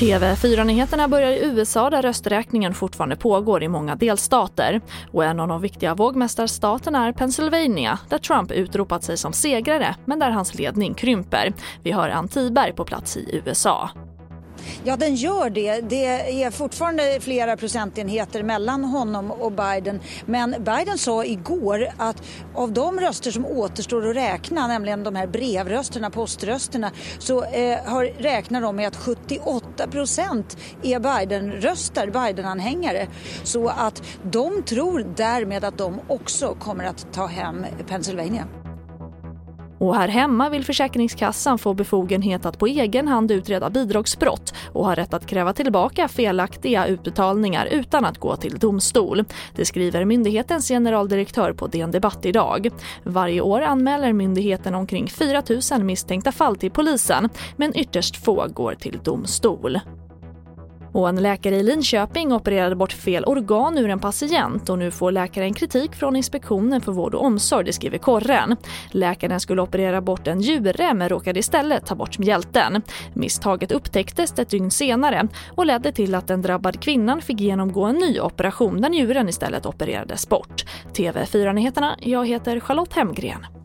TV4-nyheterna börjar i USA där rösträkningen fortfarande pågår i många delstater. Och en av de viktiga vågmästarstaterna är Pennsylvania där Trump utropat sig som segrare men där hans ledning krymper. Vi hör Ann Tiberg på plats i USA. Ja, den gör det. Det är fortfarande flera procentenheter mellan honom och Biden. Men Biden sa igår att av de röster som återstår att räkna, nämligen de här brevrösterna, poströsterna, så eh, har, räknar de med att 78 procent är Biden-röster, Biden-anhängare. Så att de tror därmed att de också kommer att ta hem Pennsylvania. Och här hemma vill Försäkringskassan få befogenhet att på egen hand utreda bidragsbrott och ha rätt att kräva tillbaka felaktiga utbetalningar utan att gå till domstol. Det skriver myndighetens generaldirektör på DN Debatt idag. Varje år anmäler myndigheten omkring 4 000 misstänkta fall till polisen men ytterst få går till domstol. Och en läkare i Linköping opererade bort fel organ ur en patient och nu får läkaren kritik från Inspektionen för vård och omsorg, det skriver Korren. Läkaren skulle operera bort en njure men råkade istället ta bort mjälten. Misstaget upptäcktes ett dygn senare och ledde till att den drabbade kvinnan fick genomgå en ny operation där njuren istället opererades bort. TV4-nyheterna, jag heter Charlotte Hemgren.